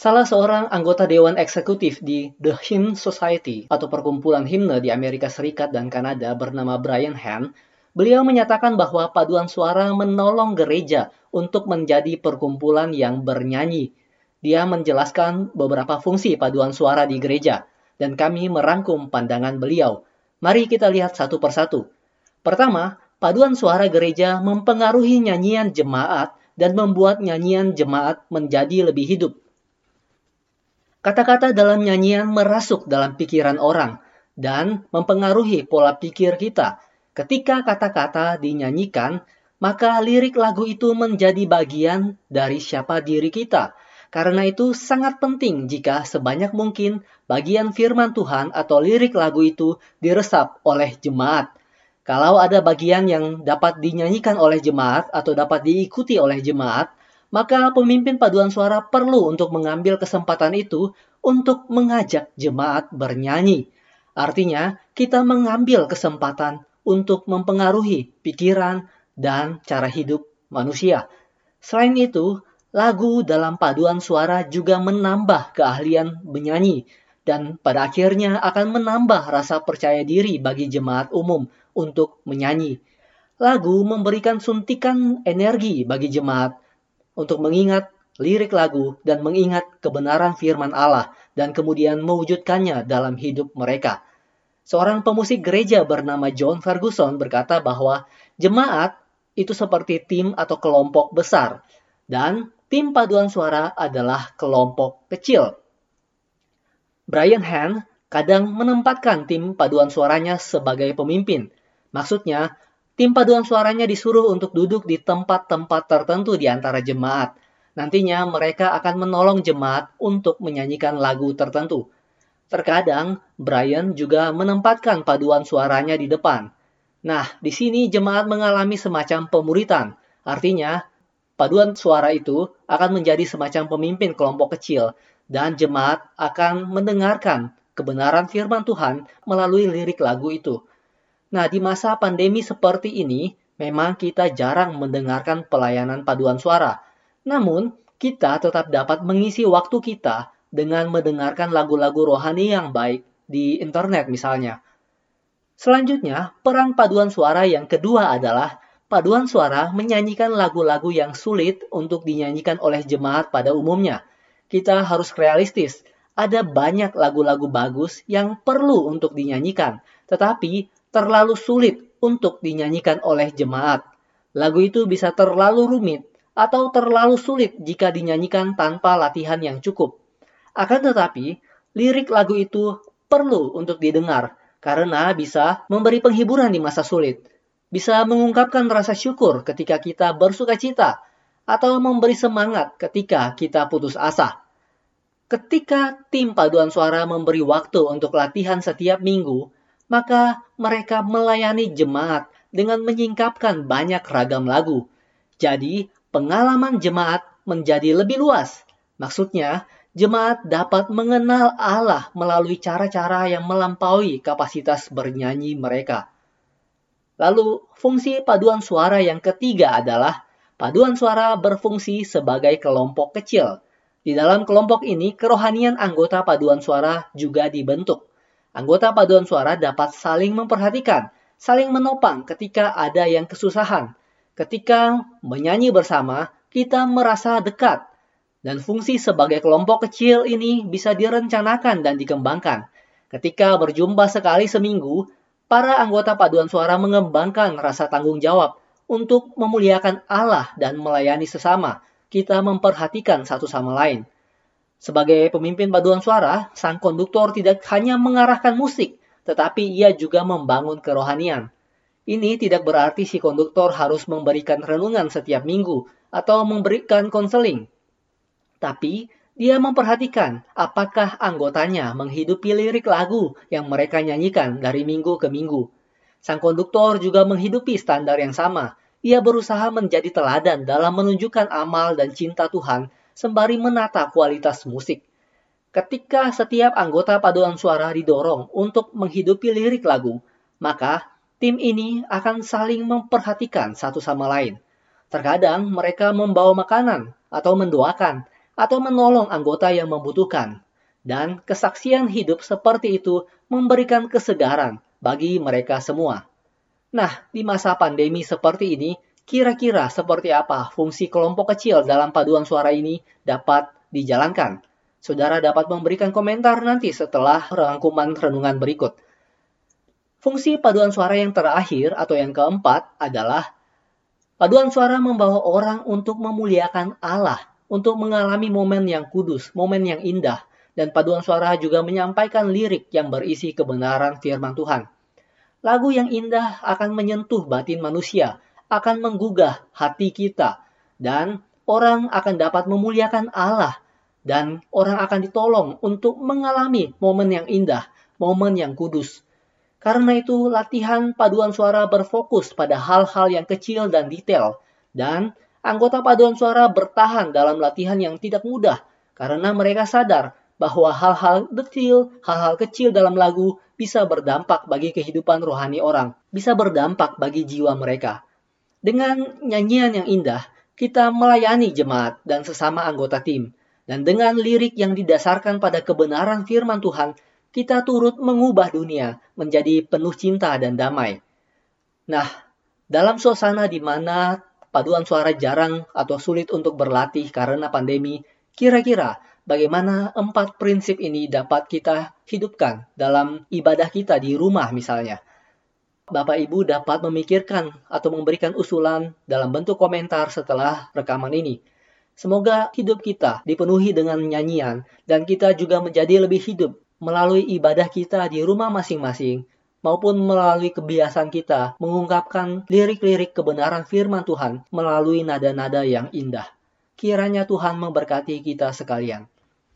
Salah seorang anggota Dewan Eksekutif di The Hymn Society atau perkumpulan himne di Amerika Serikat dan Kanada bernama Brian Hand, beliau menyatakan bahwa paduan suara menolong gereja untuk menjadi perkumpulan yang bernyanyi. Dia menjelaskan beberapa fungsi paduan suara di gereja, dan kami merangkum pandangan beliau. Mari kita lihat satu persatu. Pertama, paduan suara gereja mempengaruhi nyanyian jemaat dan membuat nyanyian jemaat menjadi lebih hidup. Kata-kata dalam nyanyian merasuk dalam pikiran orang dan mempengaruhi pola pikir kita. Ketika kata-kata dinyanyikan, maka lirik lagu itu menjadi bagian dari siapa diri kita. Karena itu sangat penting jika sebanyak mungkin bagian firman Tuhan atau lirik lagu itu diresap oleh jemaat. Kalau ada bagian yang dapat dinyanyikan oleh jemaat atau dapat diikuti oleh jemaat, maka pemimpin paduan suara perlu untuk mengambil kesempatan itu untuk mengajak jemaat bernyanyi. Artinya, kita mengambil kesempatan untuk mempengaruhi pikiran dan cara hidup manusia. Selain itu, lagu dalam paduan suara juga menambah keahlian menyanyi dan pada akhirnya akan menambah rasa percaya diri bagi jemaat umum untuk menyanyi. Lagu memberikan suntikan energi bagi jemaat untuk mengingat lirik lagu dan mengingat kebenaran firman Allah dan kemudian mewujudkannya dalam hidup mereka. Seorang pemusik gereja bernama John Ferguson berkata bahwa jemaat itu seperti tim atau kelompok besar dan tim paduan suara adalah kelompok kecil. Brian Hand kadang menempatkan tim paduan suaranya sebagai pemimpin. Maksudnya, Tim paduan suaranya disuruh untuk duduk di tempat-tempat tertentu di antara jemaat. Nantinya mereka akan menolong jemaat untuk menyanyikan lagu tertentu. Terkadang, Brian juga menempatkan paduan suaranya di depan. Nah, di sini jemaat mengalami semacam pemuritan. Artinya, paduan suara itu akan menjadi semacam pemimpin kelompok kecil dan jemaat akan mendengarkan kebenaran firman Tuhan melalui lirik lagu itu. Nah, di masa pandemi seperti ini, memang kita jarang mendengarkan pelayanan paduan suara. Namun, kita tetap dapat mengisi waktu kita dengan mendengarkan lagu-lagu rohani yang baik di internet misalnya. Selanjutnya, peran paduan suara yang kedua adalah paduan suara menyanyikan lagu-lagu yang sulit untuk dinyanyikan oleh jemaat pada umumnya. Kita harus realistis, ada banyak lagu-lagu bagus yang perlu untuk dinyanyikan, tetapi terlalu sulit untuk dinyanyikan oleh jemaat. Lagu itu bisa terlalu rumit atau terlalu sulit jika dinyanyikan tanpa latihan yang cukup. Akan tetapi, lirik lagu itu perlu untuk didengar karena bisa memberi penghiburan di masa sulit, bisa mengungkapkan rasa syukur ketika kita bersuka cita, atau memberi semangat ketika kita putus asa. Ketika tim paduan suara memberi waktu untuk latihan setiap minggu, maka mereka melayani jemaat dengan menyingkapkan banyak ragam lagu. Jadi, pengalaman jemaat menjadi lebih luas. Maksudnya, jemaat dapat mengenal Allah melalui cara-cara yang melampaui kapasitas bernyanyi mereka. Lalu, fungsi paduan suara yang ketiga adalah paduan suara berfungsi sebagai kelompok kecil. Di dalam kelompok ini, kerohanian anggota paduan suara juga dibentuk. Anggota paduan suara dapat saling memperhatikan, saling menopang ketika ada yang kesusahan. Ketika menyanyi bersama, kita merasa dekat. Dan fungsi sebagai kelompok kecil ini bisa direncanakan dan dikembangkan. Ketika berjumpa sekali seminggu, para anggota paduan suara mengembangkan rasa tanggung jawab untuk memuliakan Allah dan melayani sesama. Kita memperhatikan satu sama lain. Sebagai pemimpin paduan suara, sang konduktor tidak hanya mengarahkan musik, tetapi ia juga membangun kerohanian. Ini tidak berarti si konduktor harus memberikan renungan setiap minggu atau memberikan konseling. Tapi, dia memperhatikan apakah anggotanya menghidupi lirik lagu yang mereka nyanyikan dari minggu ke minggu. Sang konduktor juga menghidupi standar yang sama. Ia berusaha menjadi teladan dalam menunjukkan amal dan cinta Tuhan sembari menata kualitas musik. Ketika setiap anggota paduan suara didorong untuk menghidupi lirik lagu, maka tim ini akan saling memperhatikan satu sama lain. Terkadang mereka membawa makanan atau mendoakan, atau menolong anggota yang membutuhkan. Dan kesaksian hidup seperti itu memberikan kesegaran bagi mereka semua. Nah, di masa pandemi seperti ini, kira-kira seperti apa fungsi kelompok kecil dalam paduan suara ini dapat dijalankan? Saudara dapat memberikan komentar nanti setelah rangkuman renungan berikut. Fungsi paduan suara yang terakhir atau yang keempat adalah paduan suara membawa orang untuk memuliakan Allah, untuk mengalami momen yang kudus, momen yang indah, dan paduan suara juga menyampaikan lirik yang berisi kebenaran firman Tuhan. Lagu yang indah akan menyentuh batin manusia, akan menggugah hati kita, dan orang akan dapat memuliakan Allah, dan orang akan ditolong untuk mengalami momen yang indah, momen yang kudus. Karena itu, latihan paduan suara berfokus pada hal-hal yang kecil dan detail, dan anggota paduan suara bertahan dalam latihan yang tidak mudah karena mereka sadar bahwa hal-hal detail, hal-hal kecil dalam lagu bisa berdampak bagi kehidupan rohani orang, bisa berdampak bagi jiwa mereka. Dengan nyanyian yang indah, kita melayani jemaat dan sesama anggota tim, dan dengan lirik yang didasarkan pada kebenaran firman Tuhan, kita turut mengubah dunia menjadi penuh cinta dan damai. Nah, dalam suasana di mana paduan suara jarang atau sulit untuk berlatih karena pandemi, kira-kira bagaimana empat prinsip ini dapat kita hidupkan dalam ibadah kita di rumah misalnya. Bapak Ibu dapat memikirkan atau memberikan usulan dalam bentuk komentar setelah rekaman ini. Semoga hidup kita dipenuhi dengan nyanyian dan kita juga menjadi lebih hidup melalui ibadah kita di rumah masing-masing maupun melalui kebiasaan kita mengungkapkan lirik-lirik kebenaran firman Tuhan melalui nada-nada yang indah. Kiranya Tuhan memberkati kita sekalian.